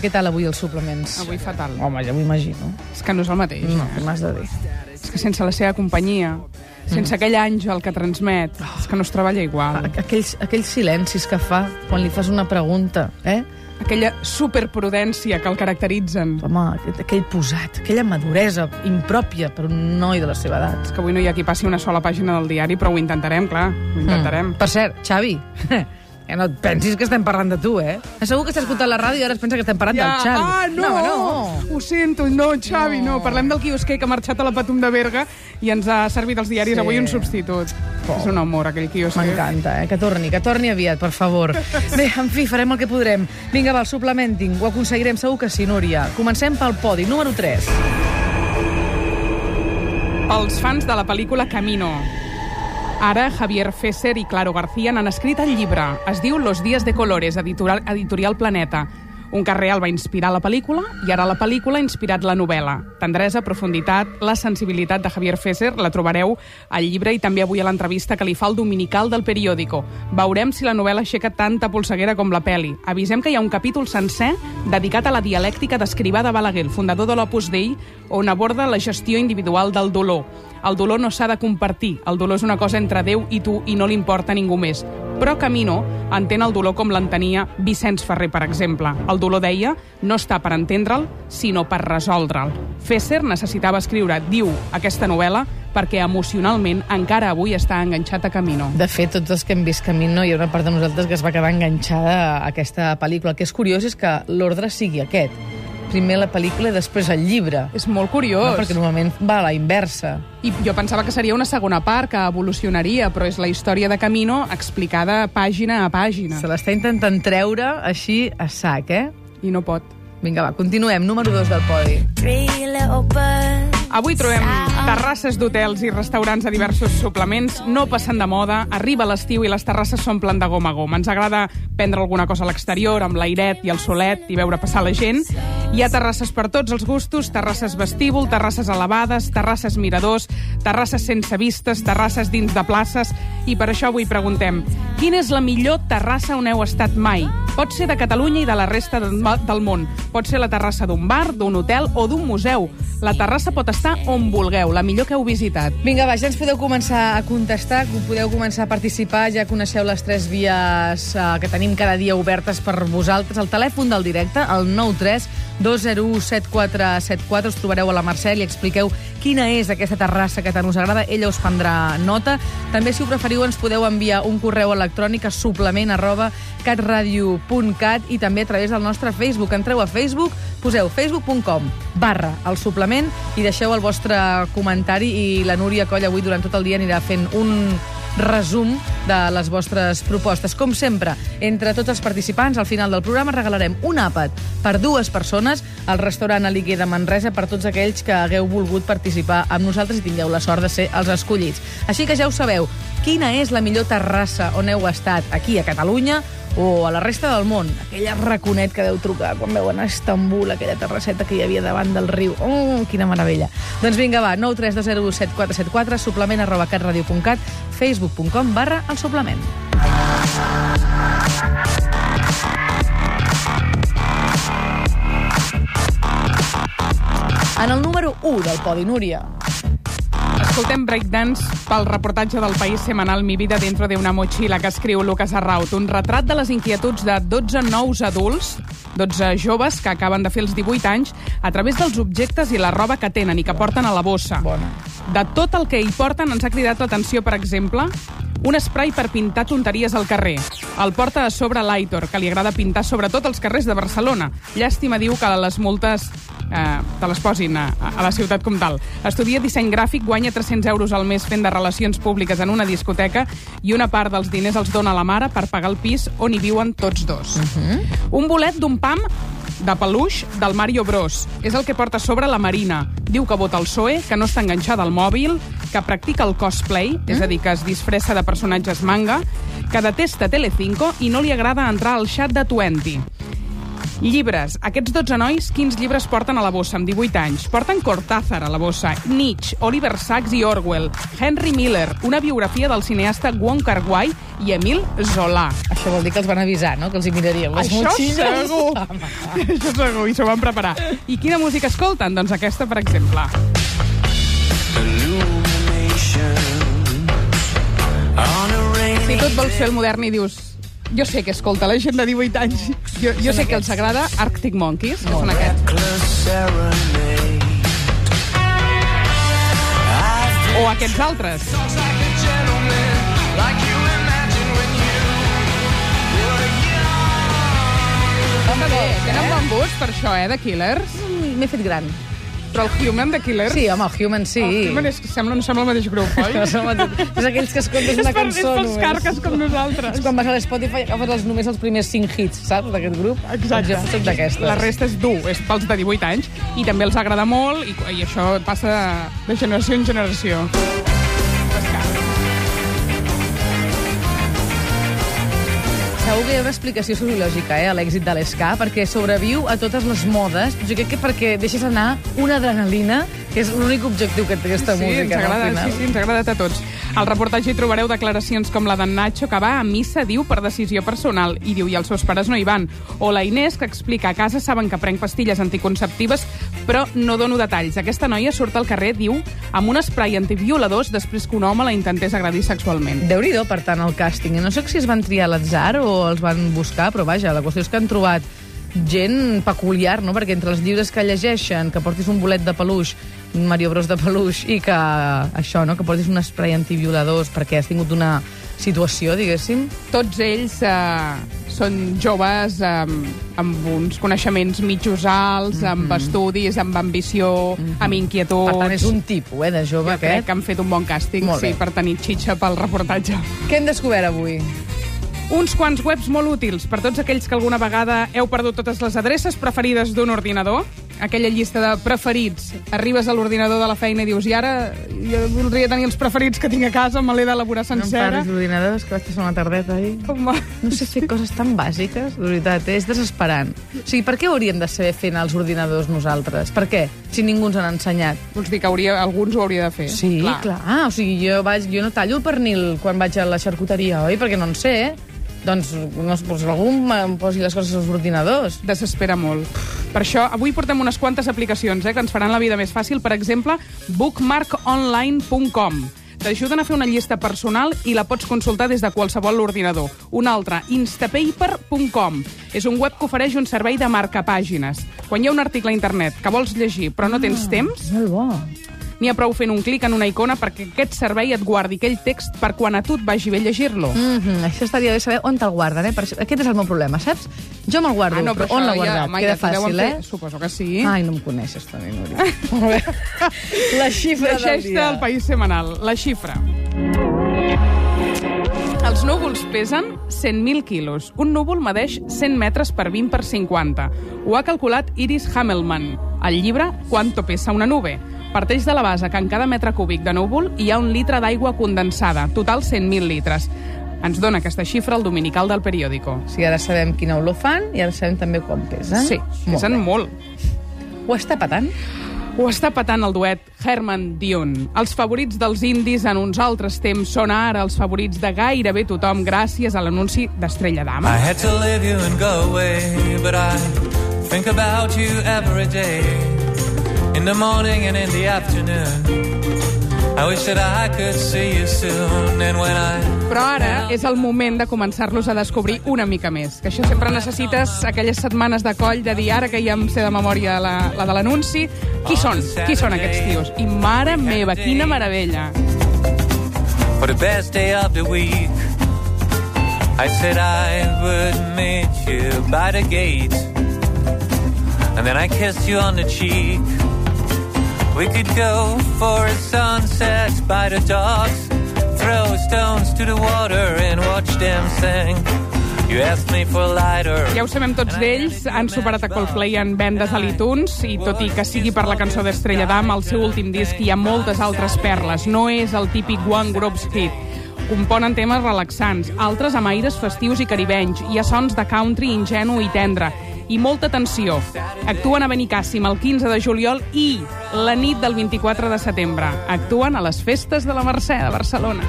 Què, tal avui els suplements? Avui fatal. Home, ja m'ho imagino. És que no és el mateix. No, eh? m'has de dir? És que sense la seva companyia, sense aquell àngel que transmet, és que no es treballa igual. Aquells, aquells silencis que fa quan li fas una pregunta, eh? Aquella superprudència que el caracteritzen. Home, aquell, posat, aquella maduresa impròpia per un noi de la seva edat. És que avui no hi ha qui passi una sola pàgina del diari, però ho intentarem, clar, ho intentarem. Per cert, Xavi, que no et pensis que estem parlant de tu, eh? Segur que estàs escoltant la ràdio i ara es pensa que estem parlant del Xavi. ah, no! no, no. Ho sento, no, Xavi, no. No. Parlem del quiosquer que ha marxat a la Patum de Berga i ens ha servit els diaris Sí. avui un substitut. És un amor, aquell quiosquer. M'encanta, eh? Que torni, que torni aviat, per favor. Bé, en fi, farem el que podrem. Vinga, va, el suplementing. Ho aconseguirem, segur que sí, Núria. Comencem pel podi, número 3. Pels fans de la pel·lícula Camino. Ara, Javier Fesser i Claro García n'han escrit el llibre. Es diu Los días de colores, editorial, editorial Planeta. Un cas real va inspirar la pel·lícula i ara la pel·lícula ha inspirat la novel·la. Tendresa, profunditat, la sensibilitat de Javier Fesser la trobareu al llibre i també avui a l'entrevista que li fa el dominical del periòdico. Veurem si la novel·la aixeca tanta polseguera com la peli. Avisem que hi ha un capítol sencer dedicat a la dialèctica d'Escrivà de Balaguer, fundador de l'Opus Dei, on aborda la gestió individual del dolor. El dolor no s'ha de compartir. El dolor és una cosa entre Déu i tu i no li importa ningú més. Però Camino entén el dolor com l'entenia Vicenç Ferrer, per exemple. El dolor, deia, no està per entendre'l, sinó per resoldre'l. Fesser necessitava escriure, diu, aquesta novel·la perquè emocionalment encara avui està enganxat a Camino. De fet, tots els que hem vist Camino, hi ha una part de nosaltres que es va quedar enganxada a aquesta pel·lícula. El que és curiós és que l'ordre sigui aquest. Primer la pel·lícula i després el llibre. És molt curiós. No, perquè normalment va a la inversa. I jo pensava que seria una segona part, que evolucionaria, però és la història de Camino explicada pàgina a pàgina. Se l'està intentant treure així a sac, eh? I no pot. Vinga, va, continuem. Número 2 del podi. Three little birds. Avui trobem terrasses d'hotels i restaurants a diversos suplements. No passen de moda, arriba l'estiu i les terrasses s'omplen de gom a gom. Ens agrada prendre alguna cosa a l'exterior, amb l'airet i el solet, i veure passar la gent. Hi ha terrasses per tots els gustos, terrasses vestíbul, terrasses elevades, terrasses miradors, terrasses sense vistes, terrasses dins de places... I per això avui preguntem, quina és la millor terrassa on heu estat mai? Pot ser de Catalunya i de la resta del món. Pot ser la terrassa d'un bar, d'un hotel o d'un museu. La terrassa pot estar on vulgueu, la millor que heu visitat. Vinga, va, ja ens podeu començar a contestar, podeu començar a participar, ja coneixeu les tres vies eh, que tenim cada dia obertes per vosaltres. El telèfon del directe, el 93 201 7474, us trobareu a la Mercè i expliqueu quina és aquesta terrassa que tant us agrada, ella us prendrà nota. També, si ho preferiu, ens podeu enviar un correu electrònic a suplement arroba catradio.cat i també a través del nostre Facebook. Entreu a Facebook, poseu facebook.com barra el suplement i deixeu el vostre comentari i la Núria Coll avui durant tot el dia anirà fent un resum de les vostres propostes. Com sempre, entre tots els participants, al final del programa regalarem un àpat per dues persones al restaurant Aliquer de Manresa per tots aquells que hagueu volgut participar amb nosaltres i tingueu la sort de ser els escollits. Així que ja ho sabeu, quina és la millor terrassa on heu estat aquí a Catalunya o a la resta del món. Aquella raconet que deu trucar quan veuen a Estambul, aquella terrasseta que hi havia davant del riu. Oh, quina meravella. Doncs vinga, va, 932017474, suplement arroba catradio.cat, facebook.com barra el suplement. En el número 1 del Podi Núria. Escoltem Breakdance pel reportatge del País Semanal Mi vida dentro de una mochila que escriu Lucas Arraut. Un retrat de les inquietuds de 12 nous adults, 12 joves que acaben de fer els 18 anys, a través dels objectes i la roba que tenen i que porten a la bossa. Bona. De tot el que hi porten ens ha cridat l'atenció, per exemple, un spray per pintar tonteries al carrer. El porta a sobre l'Aitor, que li agrada pintar sobretot als carrers de Barcelona. Llàstima diu que les multes eh, te les posin a, a la ciutat com tal. Estudia disseny gràfic, guanya 300 euros al mes fent de relacions públiques en una discoteca i una part dels diners els dona la mare per pagar el pis on hi viuen tots dos. Uh -huh. Un bolet d'un pam de peluix del Mario Bros. És el que porta a sobre la Marina. Diu que vota el PSOE, que no està enganxada al mòbil, que practica el cosplay, és a dir, que es disfressa de personatges manga, que detesta Telecinco i no li agrada entrar al xat de Twenty. Llibres. Aquests 12 nois, quins llibres porten a la bossa amb 18 anys? Porten Cortázar a la bossa, Nietzsche, Oliver Sacks i Orwell, Henry Miller, una biografia del cineasta Wong Kar-wai i Emil Zola. Això vol dir que els van avisar, no?, que els hi mirarien les Això motxilles. segur. Home. Això segur, i s'ho van preparar. I quina música escolten? Doncs aquesta, per exemple. Si tu et vols fer el modern i dius jo sé que escolta la gent de 18 anys. Jo, jo sé que els agrada Arctic Monkeys, que són aquests. O aquests altres. Està bé, tenen bon gust per això, eh, de Killers. Mm, M'he fet gran. Però el Human de Killers... Sí, home, el Human sí. El Human és, sembla, no sembla el mateix grup, oi? Que som- és aquells que escoltes una cançó és pels només. carques com nosaltres. És quan vas a l'Spotify agafes els, només els primers 5 hits, saps, d'aquest grup? Exacte. Doncs jo soc d'aquestes. La resta és dur, és pels de 18 anys, i també els agrada molt, i, i això passa de generació en generació. Segur que hi ha una explicació sociològica eh, a l'èxit de l'esca, perquè sobreviu a totes les modes. Jo crec que perquè deixes anar una adrenalina, que és l'únic objectiu que té aquesta sí, música. ens no, agrada, final. sí, sí, ens ha agradat a tots. Al reportatge hi trobareu declaracions com la d'en Nacho, que va a missa, diu, per decisió personal, i diu, i els seus pares no hi van. O la Inés, que explica, a casa saben que prenc pastilles anticonceptives, però no dono detalls. Aquesta noia surt al carrer, diu, amb un spray antivioladors després que un home la intentés agredir sexualment. déu nhi per tant, el càsting. No sé si es van triar a l'atzar o els van buscar, però vaja, la qüestió és que han trobat gent peculiar, no? Perquè entre els llibres que llegeixen, que portis un bolet de peluix, un Mario Bros de peluix, i que això, no? Que portis un spray antivioladors perquè has tingut una situació, diguéssim. Tots ells eh, són joves eh, amb uns coneixements mitjos alts, amb estudis, amb ambició, amb inquietuds. Per tant, és un tipus, eh, de jove Jo crec aquest. que han fet un bon càsting, Molt bé. sí, per tenir xitxa pel reportatge. Què hem descobert avui? Uns quants webs molt útils per tots aquells que alguna vegada heu perdut totes les adreces preferides d'un ordinador. Aquella llista de preferits. Arribes a l'ordinador de la feina i dius i ara jo voldria tenir els preferits que tinc a casa, me l'he d'elaborar No em sencera. d'ordinadors, que vaig passar una tardeta ahir. Com... No sé fer coses tan bàsiques, de veritat, eh? és desesperant. O sigui, per què hauríem de saber fer els ordinadors nosaltres? Per què? Si ningú ens han ensenyat. Vols dir que hauria, alguns ho hauria de fer? Sí, clar. clar. Ah, o sigui, jo, vaig, jo no tallo el pernil quan vaig a la xarcuteria, oi? Perquè no en sé, eh? Doncs, no, doncs algú em posi les coses als ordinadors. Desespera molt. Per això, avui portem unes quantes aplicacions eh, que ens faran la vida més fàcil. Per exemple, bookmarkonline.com. T'ajuden a fer una llista personal i la pots consultar des de qualsevol ordinador. Una altra, instapaper.com. És un web que ofereix un servei de marcapàgines. Quan hi ha un article a internet que vols llegir però no tens temps, Molt bo. N'hi ha prou fent un clic en una icona perquè aquest servei et guardi aquell text per quan a tu et vagi bé llegir-lo. Mm -hmm. Això estaria bé saber on te'l guarden, eh? Per això, aquest és el meu problema, saps? Jo me'l guardo, Ah, però, on l'ha guardat? home, Queda ja fàcil, fer. eh? Suposo que sí. Ai, no em coneixes, també, Núria. La xifra del dia. el País Semanal. La xifra. Els núvols pesen 100.000 quilos. Un núvol medeix 100 metres per 20 per 50. Ho ha calculat Iris Hamelman. Al llibre Quanto pesa una nube. Parteix de la base que en cada metre cúbic de núvol hi ha un litre d'aigua condensada, total 100.000 litres. Ens dona aquesta xifra el dominical del periòdico. O sigui, ara sabem quina olor fan i ara sabem també quan pesen. Sí, pesen bé. molt. Ho està patant? Ho està patant el duet Herman Dion. Els favorits dels indis en uns altres temps són ara els favorits de gairebé tothom gràcies a l'anunci d'Estrella I Dama. had to leave you and go away, but I think about you every day. In the morning and in the afternoon. I wish that I could see you soon, and when I Però ara és el moment de començar-los a descobrir una mica més. Que això sempre necessites aquelles setmanes de coll de dir ara que ja em sé de memòria la, la de l'anunci. Qui són? Qui són aquests tios? I mare meva, quina meravella. for the best day of the week. I said I would meet you by the gate, and then I kissed you on the cheek. We could go for a sunset by the docks, throw stones to the water and watch them sing. You asked me for lighter. Ja ho sabem tots d'ells, han superat a Coldplay en vendes a l'iTunes i tot i que sigui per la cançó d'Estrella Damm, al seu últim disc hi ha moltes altres perles. No és el típic One Groups hit. Componen temes relaxants, altres amb aires festius i caribenys. Hi ha sons de country ingenu i tendre. I molta atenció. Actuen a Benicàssim el 15 de juliol i la nit del 24 de setembre. Actuen a les festes de la Mercè de Barcelona.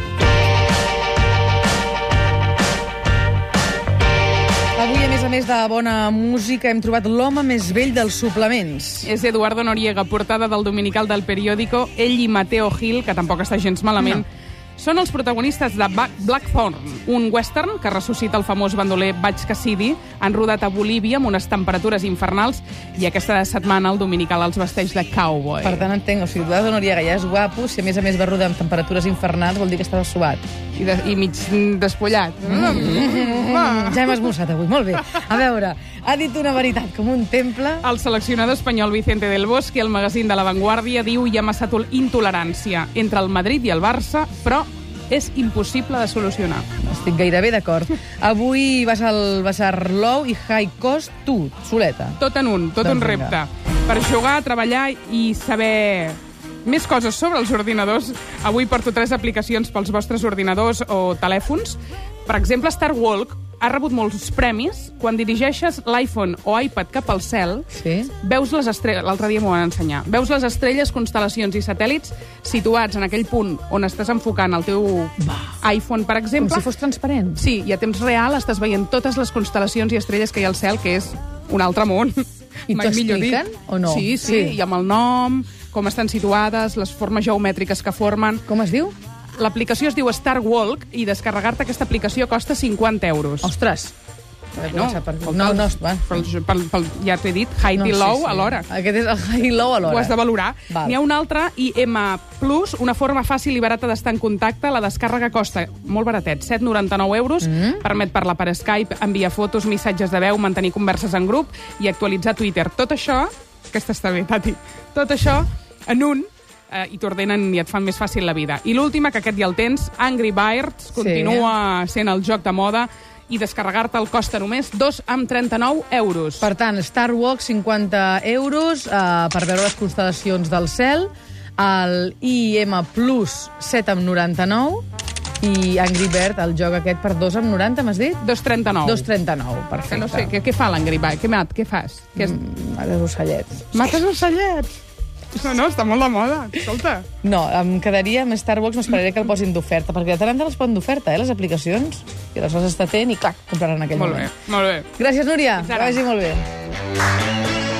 Avui, a més a més de bona música, hem trobat l'home més vell dels suplements. És Eduardo Noriega, portada del dominical del periòdico, ell i Mateo Gil, que tampoc està gens malament, no. Són els protagonistes de Blackthorn, un western que ressuscita el famós bandoler Butch Cassidy, han rodat a Bolívia amb unes temperatures infernals i aquesta setmana el dominical els vesteix de cowboy. Per tant, entenc, o sigui, Eduardo Noriega ja és guapo, si a més a més va rodar amb temperatures infernals, vol dir que estava suat. I, de, i mig mm, despullat. Mm, ja hem esmorzat avui, molt bé. A veure, ha dit una veritat com un temple. El seleccionador espanyol Vicente del Bosque, al magazín de La Vanguardia, diu hi ha massa tol- intolerància entre el Madrid i el Barça, però és impossible de solucionar. Estic gairebé d'acord. Avui vas al Basar Low i High Cost, tu, soleta. Tot en un, tot Doncs un vinga. repte. Per jugar, treballar i saber més coses sobre els ordinadors, avui porto tres aplicacions pels vostres ordinadors o telèfons. Per exemple, Star Walk ha rebut molts premis. Quan dirigeixes l'iPhone o iPad cap al cel, Sí? veus les estrelles, l'altre dia m'ho van ensenyar, veus les estrelles, constel·lacions i satèl·lits situats en aquell punt on estàs enfocant el teu iPhone, per Com exemple. si fos transparent. Sí, i a temps real estàs veient totes les constel·lacions i estrelles que hi ha al cel, que és un altre món. I t'expliquen dit. o no? Sí, Sí. sí, i amb el nom, com estan situades, les formes geomètriques que formen. Com es diu? L'aplicació es diu Star Walk i descarregar-te aquesta aplicació costa 50 euros. Ostres. no, per... pel- no, no, va. pel, pel, pel, ja t'he dit, high no, i low alhora. Aquest és el high i low alhora. Ho has de valorar. Val. N'hi ha un altre, IM+, una forma fàcil i barata d'estar en contacte. La descàrrega costa molt baratet, 7,99 euros. Mm. Permet parlar per Skype, enviar fotos, missatges de veu, mantenir converses en grup i actualitzar Twitter. Tot això, aquesta està bé, Tati, tot això en un eh, i t'ordenen i et fan més fàcil la vida. I l'última, que aquest ja el tens, Angry Birds, continua sent el joc de moda i descarregar-te el costa només 2 amb 39 euros. Per tant, Star Walk, 50 euros eh, per veure les constel·lacions del cel, el IM Plus, 7 amb 99, i Angry Bird, el joc aquest, per 2 amb 90, m'has dit? 2,39. 2,39, perfecte. Que no sé, què, què fa l'Angry Bird? Què mat? Què fas? Què és... Mm, els ocellets. Mates ocellets! No, no, està molt de moda. Escolta. No, em quedaria amb Star Wars, m'esperaré que el posin d'oferta, perquè de tant en tant els poden d'oferta, eh, les aplicacions, i les vas estar atent i, clar, compraran en aquell Molt bé, moment. molt bé. Gràcies, Núria. Que vagi molt bé.